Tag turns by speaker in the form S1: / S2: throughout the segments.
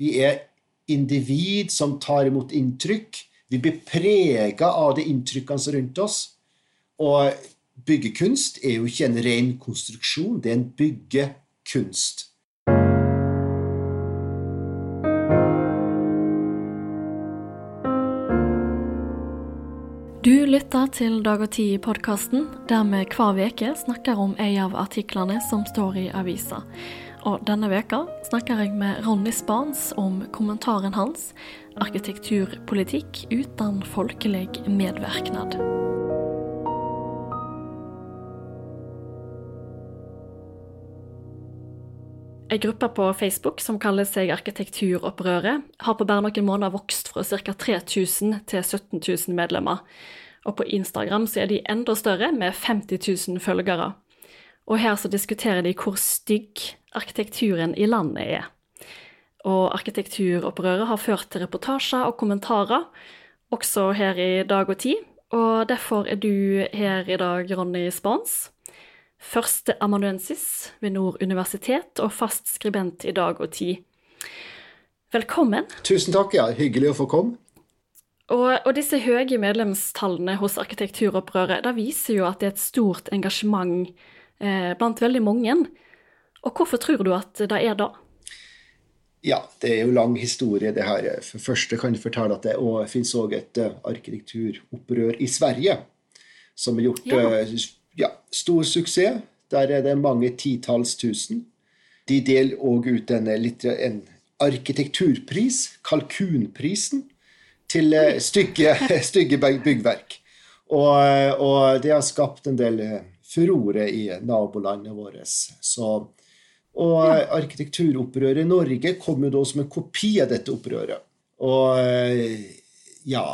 S1: Vi er individ som tar imot inntrykk. Vi blir prega av de inntrykkene som er rundt oss. Og byggekunst er jo ikke en ren konstruksjon, det er en byggekunst.
S2: Du lytter til Dag og Tid-podkasten, der vi hver uke snakker om en av artiklene som står i avisa. Og denne veka snakker jeg med Ronny Spans om kommentaren hans 'Arkitekturpolitikk uten folkelig medvirknad'. Ei gruppe på Facebook som kaller seg Arkitekturopprøret, har på bare noen måneder vokst fra ca. 3000 til 17 000 medlemmer. Og på Instagram så er de enda større, med 50 000 følgere. Og her så diskuterer de hvor stygg arkitekturen i landet er. Og arkitekturopprøret har ført til reportasjer og kommentarer, også her i Dag og Tid. Og derfor er du her i dag, Ronny Spons. Førsteamanuensis ved Nord universitet og fast skribent i Dag og Tid. Velkommen.
S1: Tusen takk, ja. Hyggelig å få komme.
S2: Og, og, disse høye medlemstallene hos arkitekturopprøret det viser jo at det er et stort engasjement eh, blant veldig mange. Og hvorfor tror du at det er da?
S1: Ja, det er jo lang historie, det her. For første kan jeg fortelle at det også, finnes òg et uh, arkitekturopprør i Sverige som har gjort ja. Uh, ja, stor suksess. Der er det mange titalls tusen. De deler òg ut en, en, arkitekturpris, Kalkunprisen, til stygge, stygge byggverk. Og, og, det har skapt en del furore i nabolandet vårt. Så, og arkitekturopprøret i Norge kom jo da som en kopi av dette opprøret. Og ja,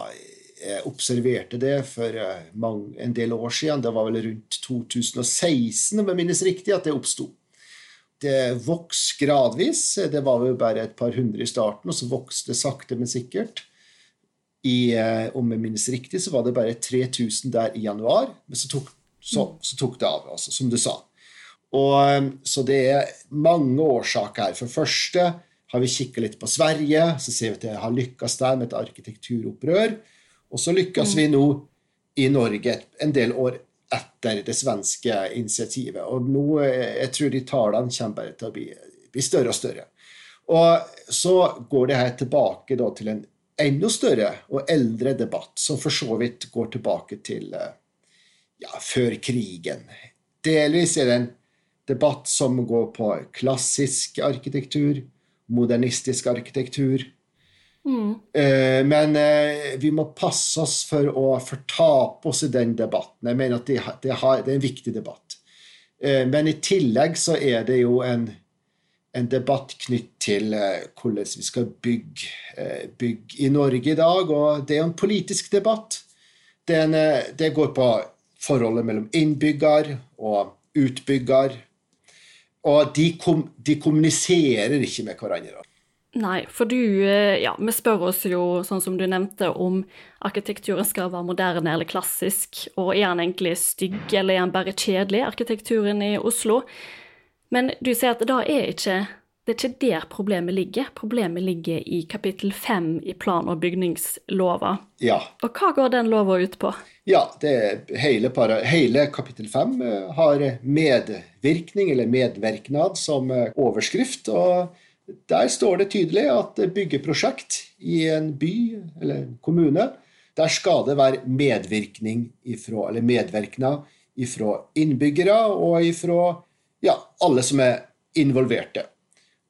S1: jeg observerte det for eh, mange, en del år siden. Det var vel rundt 2016, om jeg minnes riktig, at det oppsto. Det vokste gradvis. Det var jo bare et par hundre i starten, og så vokste det sakte, men sikkert. I, eh, om jeg minnes riktig, så var det bare 3000 der i januar. Men så tok så, så tok det av, altså, som du sa. Og, um, så det er mange årsaker her. For det første har vi kikket litt på Sverige, så ser vi at det har lykkes der med et arkitekturopprør. Og så lykkes mm. vi nå i Norge en del år etter det svenske initiativet. Og nå, eh, jeg tror de tallene kommer bare til å bli, bli, større og større. Og så går det her tilbake da, til en enda større og eldre debatt, som for så vidt går tilbake til uh, ja, før krigen. Delvis er det en debatt som går på klassisk arkitektur, modernistisk arkitektur. Mm. Eh, men eh, vi må passe oss for å fortape oss i den debatten. Jeg mener at det, det, har, det er en viktig debatt. Eh, men i tillegg så er det jo en, en debatt knytt til hvordan vi skal bygge, bygge i Norge i dag. Og det er en politisk debatt. Den, det går på forholdet mellom innbygger og utbygger. Og de, kom, de kommuniserer ikke med hverandre.
S2: Nei, for du eh, Ja, vi spør oss jo, sånn som du nevnte, om arkitekturen skal være moderne eller klassisk. Og er den egentlig stygg, eller er den bare kjedelig, arkitekturen i Oslo? Men du sier at da er ikke det er ikke der problemet ligger. Problemet ligger i kapittel fem i plan- og bygningslova.
S1: Ja.
S2: Og hva går den lova ut på?
S1: Ja, hele, para, hele, kapittel fem eh, har medvirkning, eller medvirknad, som eh, overskrift. og der står det tydelig at byggeprosjekt i en by eller en kommune, der skal det være medvirkning ifra, eller medvirkna fra innbyggere og ifra ja, alle som er involverte.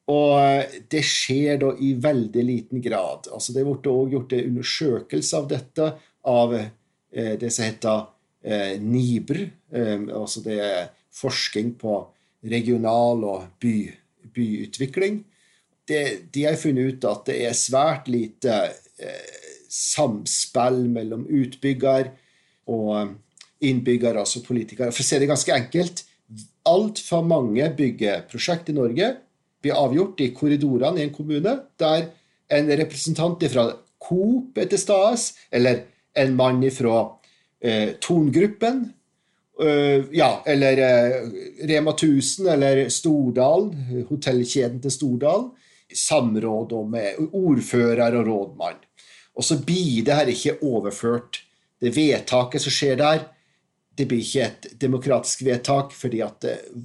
S1: Og eh, det skjer da i veldig liten grad. Altså Det er også gjort en undersøkelse av dette av eh, det som heter eh, NIBR. Altså det er forskning på regional og by, byutvikling. Det, de har funnet ut at det er svært lite samspill mellom utbygger og innbygger, altså politikere. For å si det ganske enkelt, altfor mange byggeprosjekt i Norge blir avgjort i korridorene i en kommune, der en representant fra Coop er til stede, eller en mann fra eh, Tongruppen, eh, ja, eller eh, Rema 1000 eller Stordal, hotellkjeden til Stordal, samråd med ordfører og rådmann. Og så blir det her ikke overført. Det vedtaket som skjer der, det blir ikke et demokratisk vedtak, fordi at eh,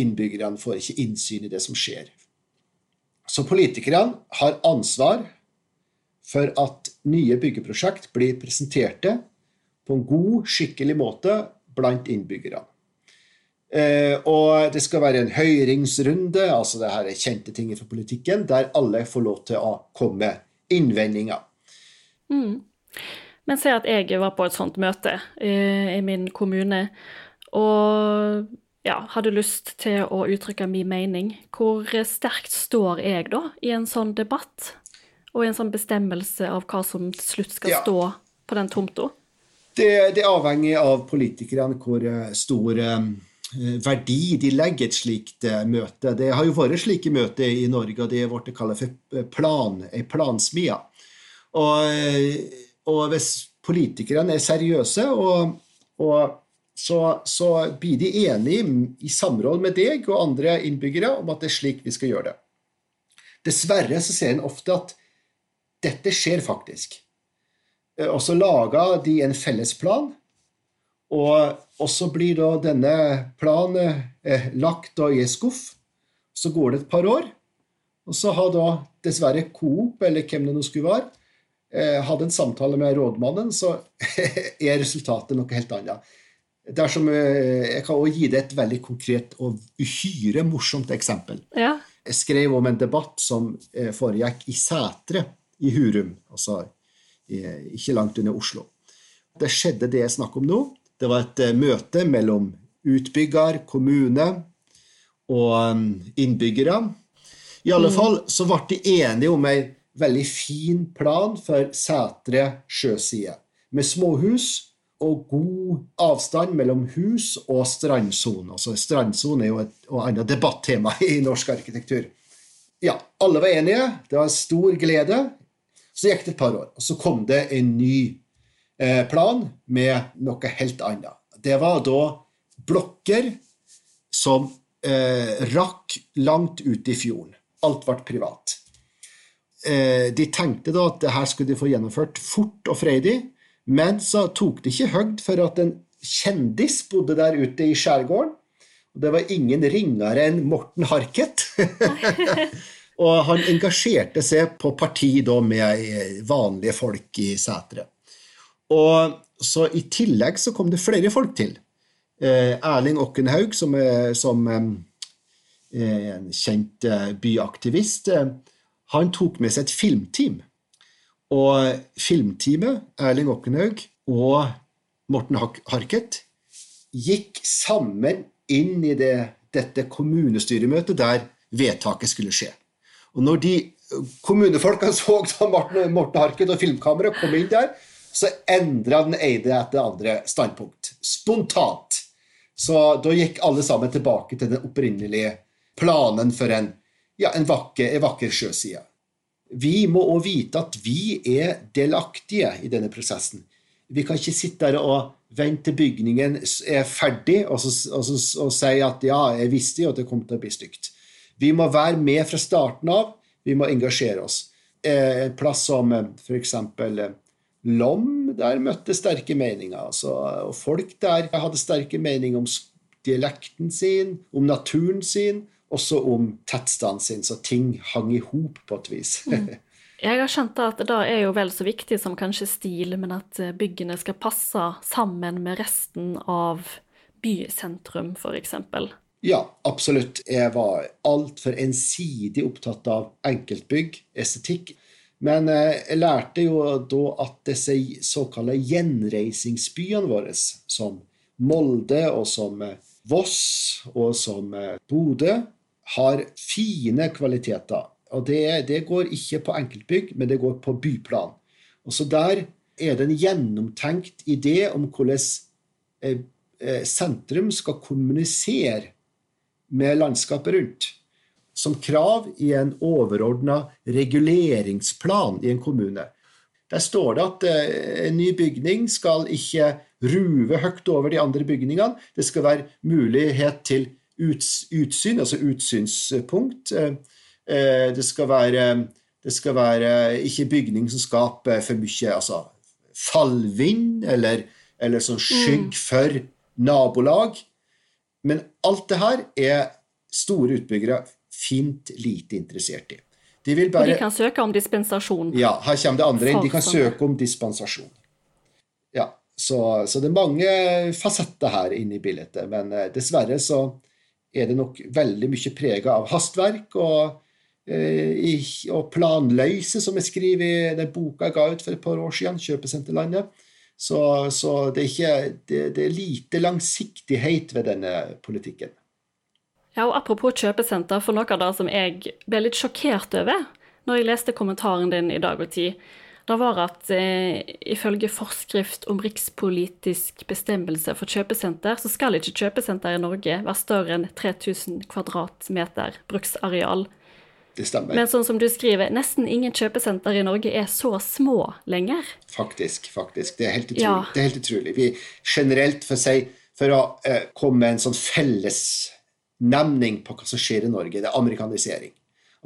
S1: innbyggerne får ikke innsyn i det som skjer. Så politikerne har ansvar for at nye byggeprosjekt blir presenterte på en god, skikkelig måte blant innbyggerne. Eh, og det skal være en høringsrunde, altså det her er kjente ting fra politikken, der alle får lov til å komme med innvendinger.
S2: Mm. Men se at jeg var på et sånt møte eh, i min kommune, og ja, hadde lyst til å uttrykke min mening. Hvor sterkt står jeg da i en sånn debatt, og i en sånn bestemmelse av hva som til slutt skal ja. stå på den tomta?
S1: Det, det avhenger av politikerne hvor eh, stor um, verdi de legger et slikt uh, møte. Det har jo vært slike møter i Norge, og det er blitt kalt for plan, plansmia. Og, og, hvis politikerne er seriøse, og, og så, så, blir de enige i samråd med deg og andre innbyggere om at det er slik vi skal gjøre det. Dessverre så ser en ofte at dette skjer faktisk. Eh, og så lager de en felles plan, og, så blir da denne planen eh, lagt i en skuff. Så går det et par år, og så har da dessverre Coop, eller hvem det nå skulle være, eh, hadde en samtale med rådmannen, så er resultatet noe helt annet. Dersom, eh, jeg kan også gi det et veldig konkret og uhyre morsomt eksempel.
S2: Ja.
S1: Jeg skrev om en debatt som eh, foregikk i Sætre i Hurum, altså ikke langt under Oslo. Det skjedde det jeg snakker om nå. Det var et eh, møte mellom utbygger, kommune og innbyggere. I alle mm. fall så ble de enige om ei veldig fin plan for Sætre sjøside, med småhus og god avstand mellom hus og strandsone. Altså, strandsone er jo et annet debattema i norsk arkitektur. Ja, alle var enige. Det var stor glede. Så gikk det et par år, og så kom det en ny eh, plan med noe helt annet. Det var da blokker som eh, rakk langt ut i fjorden. Alt ble privat. Eh, de tenkte da at det her skulle de få gjennomført fort og freidig. Men så tok det ikke høgd for at en kjendis bodde der ute i skjærgården. Og det var ingen ringere enn Morten Harket. og han engasjerte seg på parti da med vanlige folk i Sætre. Og så I tillegg så kom det flere folk til. Eh, Erling Okkenhaug, som er, som eh, en kjent eh, byaktivist, eh, han tok med seg et filmteam og filmteamet, Erling Okkenhaug og Morten Harket, gikk sammen inn i det, dette kommunestyremøtet der vedtaket skulle skje. Og når de kommunefolkene så da Morten, Morten Harket og filmkameraet kom inn der, så endra den ene etter andre standpunkt. Spontant. Så da gikk alle sammen tilbake til den opprinnelige planen for en, ja, en vakker, en vakker sjøside vi må òg vite at vi er delaktige i denne prosessen. Vi kan ikke sitte der og vente til bygningen er ferdig og, så, og, så, og si at ja, jeg visste jo at det kom til å bli stygt. Vi må være med fra starten av. Vi må engasjere oss. Eh, en plass som eh, f.eks. Eh, Lom, der møtte sterke meninger. Altså, og folk der hadde sterke meninger om dialekten sin, om naturen sin, også om tettstaden sin, så ting hang i hop på et vis. mm.
S2: Jeg har skjønt at det er jo vel så viktig som kanskje stil, men at eh, byggene skal passe sammen med resten av bysentrum, f.eks.
S1: Ja, absolutt. Jeg var altfor ensidig opptatt av enkeltbygg, estetikk. Men eh, jeg lærte jo da at disse såkalte gjenreisingsbyene våre, som Molde og som eh, Voss og som Bodø, har fine kvaliteter. Og det, det, går ikke på enkeltbygg, men det går på byplan. Også Der er det en gjennomtenkt idé om hvordan eh, eh, sentrum skal kommunisere med landskapet rundt. Som krav i en overordna reguleringsplan i en kommune. Der står det at eh, en ny bygning skal ikke ruve høyt over de andre bygningene. Det skal være mulighet til utsyn, altså utsynspunkt, eh, Eh, det skal være, det skal være ikke bygning som skaper for mye altså, fallvind eller, eller sånn skygg for nabolag. Men alt det her er store utbyggere fint lite interessert i.
S2: De vil bare, og de kan søke om dispensasjon?
S1: Ja, her kommer det andre inn. De kan søke om dispensasjon. Ja, så, så, det er mange fasetter her inne i bildet. Men eh, dessverre så er det nok veldig mye prega av hastverk og, eh, og planløse, som jeg skriver i den boka jeg ga ut for et par år siden, 'Kjøpesenterlandet'. Så, så det, er ikke, det, det er lite langsiktighet ved denne politikken.
S2: Ja, og Apropos kjøpesenter, for noe av det som jeg ble litt sjokkert over når jeg leste kommentaren din i Dag og Tid, det var at eh, ifølge forskrift om rikspolitisk bestemmelse for kjøpesenter, så skal ikke kjøpesenter i Norge være større enn 3000 kvadratmeter bruksareal.
S1: Det stemmer.
S2: Men sånn som du skriver, nesten ingen kjøpesenter i Norge er så små lenger.
S1: Faktisk, faktisk. Det er helt utrolig. Ja. Det er helt utrolig. Vi generelt, for, seg, for å eh, komme med en sånn felles nemning på hva som skjer i Norge. Det er amerikanisering.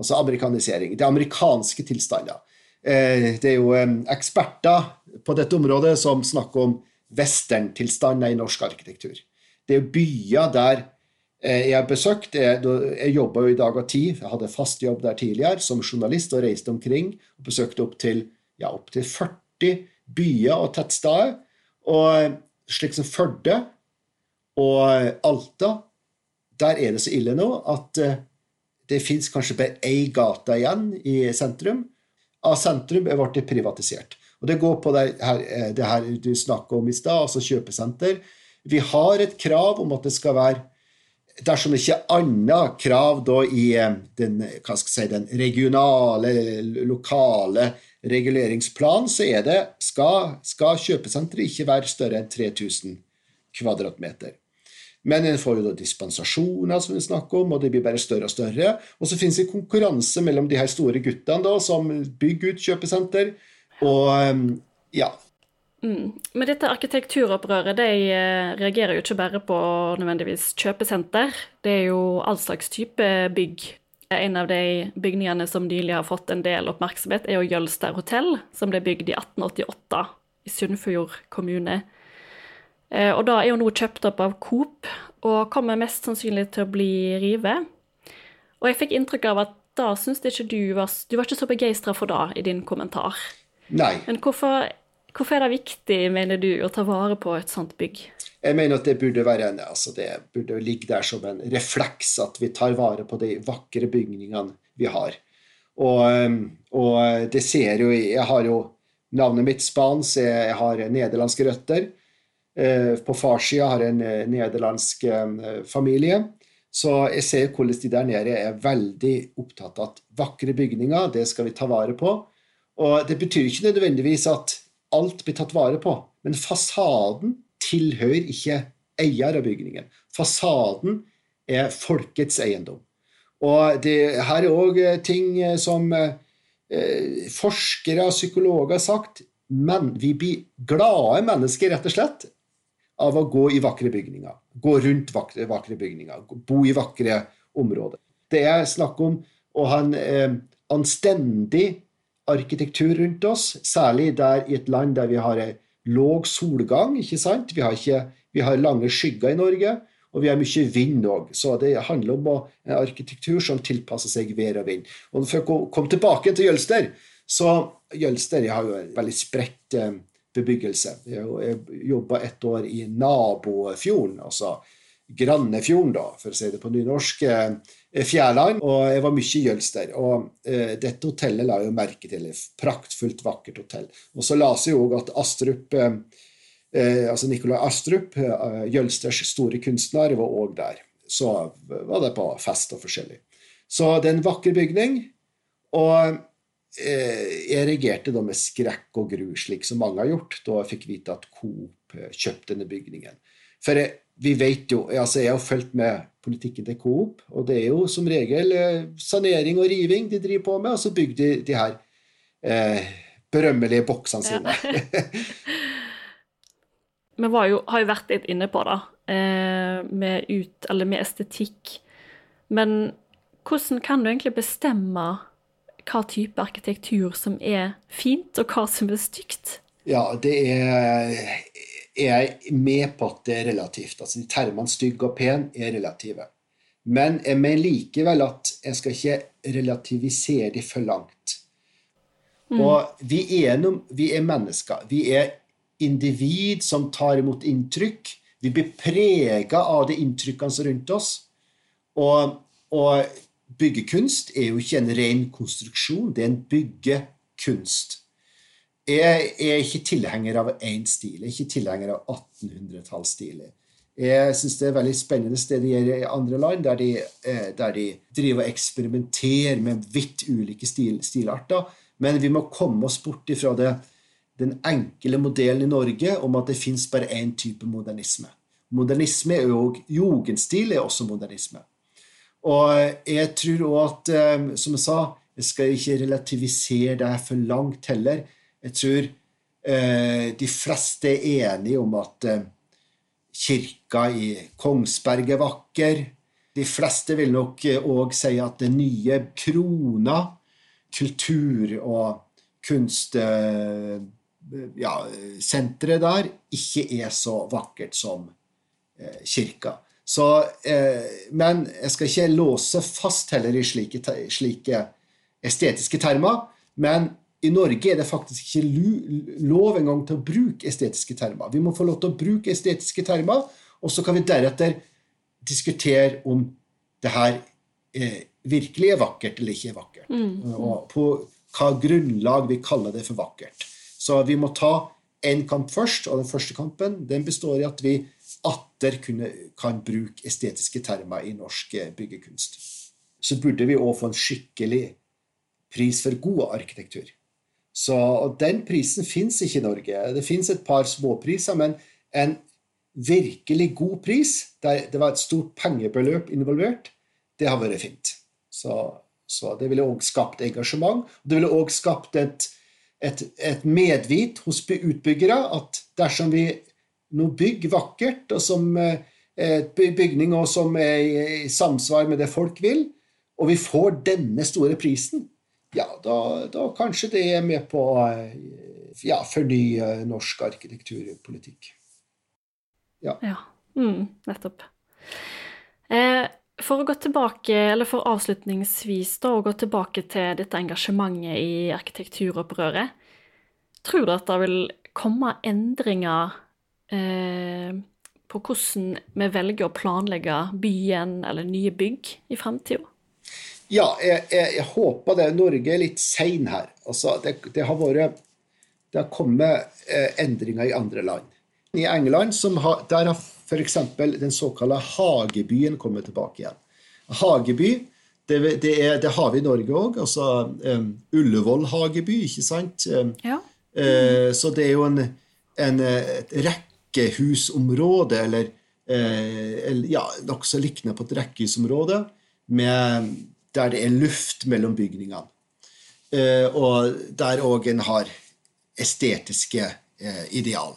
S1: Altså amerikanisering. Det er amerikanske tilstander. Eh, det er jo eh, eksperter på dette området som snakker om westerntilstander i norsk arkitektur. Det er byer der eh, jeg har besøkt Jeg jobba jo i Dag og Tid, jeg hadde fast jobb der tidligere som journalist og reiste omkring og besøkte opptil ja, opp 40 byer og tettsteder. Og slik som Førde og Alta der er det så ille nå at det fins kanskje bare én gate igjen i sentrum. Av sentrum er blitt privatisert. Og Det går på det her, eh, det her du snakka om i stad, altså kjøpesenter. Vi har et krav om at det skal være Dersom det ikke er annet krav da i eh, den, si, den regionale, lokale reguleringsplanen, så er det skal, skal kjøpesenteret ikke være større enn 3000 kvadratmeter. Men en får jo da dispensasjoner, som vi snakker om, og det blir bare større og større. Og så finnes det konkurranse mellom de her store guttene da, som bygger ut kjøpesenter. Og ehm, ja.
S2: Mm. Men dette arkitekturopprøret de eh, reagerer jo ikke bare på nødvendigvis kjøpesenter. Det er jo all slags type bygg. En av de bygningene som nylig har fått en del oppmerksomhet, er jo Jølster hotell, som ble bygd i 1888 i Sunnfjord kommune. Eh, og da er jo nå kjøpt opp av Coop, og kommer mest sannsynlig til å bli rive. Og jeg fikk inntrykk av at da syns ikke du var Du var ikke så begeistra for det i din kommentar.
S1: Nei.
S2: Men hvorfor, hvorfor, er det viktig, mener du, å ta vare på et sånt bygg?
S1: Jeg mener at det burde være en, altså det burde ligge der som en refleks at vi tar vare på de vakre bygningene vi har. Og, og det ser jo Jeg har jo navnet mitt spansk, jeg har nederlandske røtter. Eh, på farssida har jeg en eh, nederlandsk eh, familie. Så jeg ser hvordan de der nede er veldig opptatt av at vakre bygninger, det skal vi ta vare på. Og det betyr ikke nødvendigvis at alt blir tatt vare på, men fasaden tilhører ikke eier av bygningen. Fasaden er folkets eiendom. Og det, her er òg ting som eh, forskere og psykologer har sagt. Men vi blir glade mennesker, rett og slett, av å gå i vakre bygninger. Gå rundt vakre, vakre bygninger. Bo i vakre områder. Det er snakk om å ha en eh, anstendig arkitektur rundt oss, særlig der i et land der vi har låg solgang. ikke sant? Vi har, ikke, vi har lange skygger i Norge, og vi har mye vind òg. Så det handler om å, en arkitektur som tilpasser seg vær og vind. Og For å komme tilbake til Jølster, så Jølster har jo en veldig spredt eh, bebyggelse. Jeg jobba ett år i nabofjorden, altså Grannefjorden, da, for å si det på nynorsk. Eh, Fjærland, og jeg var mye i Jølster. Og eh, dette hotellet la jeg jo merke til. Et praktfullt, vakkert hotell. Og så leste jeg òg at Astrup eh, eh, altså Nikolai Astrup, eh, Jølsters store kunstner, var òg der. Så var det på fest og forskjellig. Så det er en vakker bygning. Og jeg reagerte da med skrekk og gru, slik som mange har gjort, da jeg fikk vite at Coop eh, kjøpte denne bygningen. For jeg, vi vet jo, altså Jeg har fulgt med politikken til Coop, og det er jo som regel eh, sanering og riving de driver på med, og så bygger de de her eh, berømmelige boksene sine. Ja.
S2: Vi jo, har jo vært litt inne på det, eh, med, ut, med estetikk. Men hvordan kan du egentlig bestemme hva type arkitektur som er fint, og hva som er stygt?
S1: Ja, det er er jeg med på at det er relativt. Altså de Termene stygg og pen er relative. Men jeg mener likevel at jeg skal ikke relativisere de for langt. Mm. Og vi er, noen, vi er, mennesker. Vi er individ som tar imot inntrykk. Vi blir prega av de inntrykkene som er rundt oss. Og, og byggekunst er jo ikke en ren konstruksjon, det er en byggekunst. Jeg er ikke tilhenger av én stil. Jeg er ikke tilhenger av 1800-tallsstiler. Jeg syns det er veldig spennende gjør i andre land, der de, eh, der de driver og eksperimenterer med vidt ulike stil, stilarter. Men vi må komme oss bort ifra det, den enkle modellen i Norge om at det fins bare én type modernisme. Modernisme er jo Jugendstil er også modernisme. Og jeg tror òg at, eh, som jeg sa, jeg skal ikke relativisere det her for langt heller. Jeg tror eh, de fleste er enige om at eh, kirka i Kongsberg er vakker. De fleste vil nok òg si at det nye krona, kultur- og kunstsenteret ja, der, ikke er så vakkert som kirka. Så, eh, men jeg skal ikke låse fast heller i slike, slike estetiske termer. Men i Norge er det faktisk ikke lov engang til å bruke estetiske termer. Vi må få lov til å bruke estetiske termer, og så kan vi deretter diskutere om det her eh, virkelig er vakkert eller ikke er vakkert. Mm. Og på hva grunnlag vi kaller det for vakkert. Så vi må ta én kamp først, og den første kampen den består i at vi atter kan bruke estetiske termer i norsk eh, byggekunst. Så burde vi òg få en skikkelig pris for god arkitektur. Så, Den prisen fins ikke i Norge. Det fins et par småpriser, men en virkelig god pris, der det var et stort pengebeløp involvert, det har vært fint. Så, så det ville òg skapt engasjement. og Det ville òg skapt et, et, et, medvit hos utbyggere at dersom vi nå bygg vakkert, og som eh, et bygning og som er i samsvar med det folk vil, og vi får denne store prisen, ja, da, da, kanskje det er med på å ja, fornye norsk arkitekturpolitikk.
S2: Ja. ja. Mm, nettopp. Eh, for å gå tilbake, eller for avslutningsvis da, å gå tilbake til dette engasjementet i arkitekturopprøret, tror du at det vil komme endringer eh, på hvordan vi velger å planlegge byen eller nye bygg i framtida?
S1: Ja, jeg, jeg, jeg, håper det. Norge er litt sein her. Altså, det, det, har vært Det har kommet eh, endringer i andre land. I England har, der har f.eks. den såkalte hagebyen kommet tilbake igjen. Hageby det, det, er, det har vi i Norge òg. Altså um, Ullevål hageby, ikke sant? Um, ja. uh, så det er jo en, en, et rekkehusområde, eller, uh, eller ja, nokså lignende på et rekkehusområde, med der det er luft mellom bygningene. Eh, og der òg en har estetiske eh, ideal.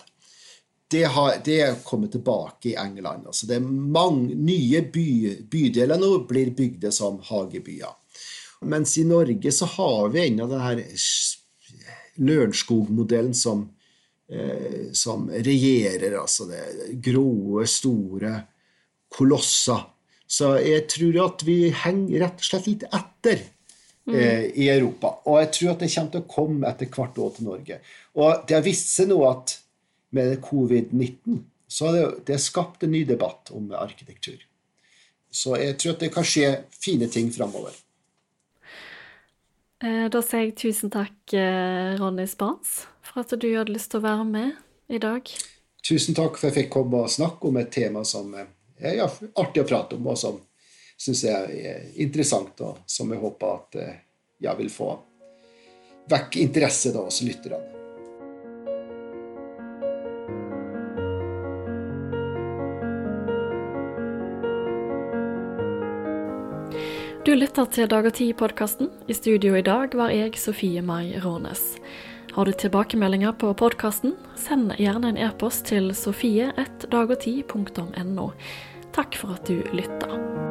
S1: Det, har, det er kommet tilbake i England. Altså det er mange nye by, bydeler nå blir bygd som hagebyer. Mens i Norge så har vi ennå denne Lørenskog-modellen som, eh, som regjerer. Altså det grå, store kolosser så jeg tror at vi henger rett og slett litt etter mm. eh, i Europa. Og jeg tror at det kommer til å komme etter hvert år til Norge. Og det har vist seg nå at med covid-19 så har det, det skapt en ny debatt om arkitektur. Så jeg tror at det kan skje fine ting framover.
S2: Eh, da sier jeg tusen takk, eh, Ronny Spans, for at du hadde lyst til å være med i dag.
S1: Tusen takk for at jeg fikk komme og snakke om et tema som eh, er ja, artig å prate om, og som syns jeg er interessant, og som jeg håper at eh, jeg vil få vekk interesse da hos lytterne.
S2: Du lytter til Dag og Tid-podkasten. I studio i dag var jeg Sofie Mai Rånes. Har du tilbakemeldinger på podkasten, send gjerne en e-post til sofie1dagogti.no. Takk for at du lytta.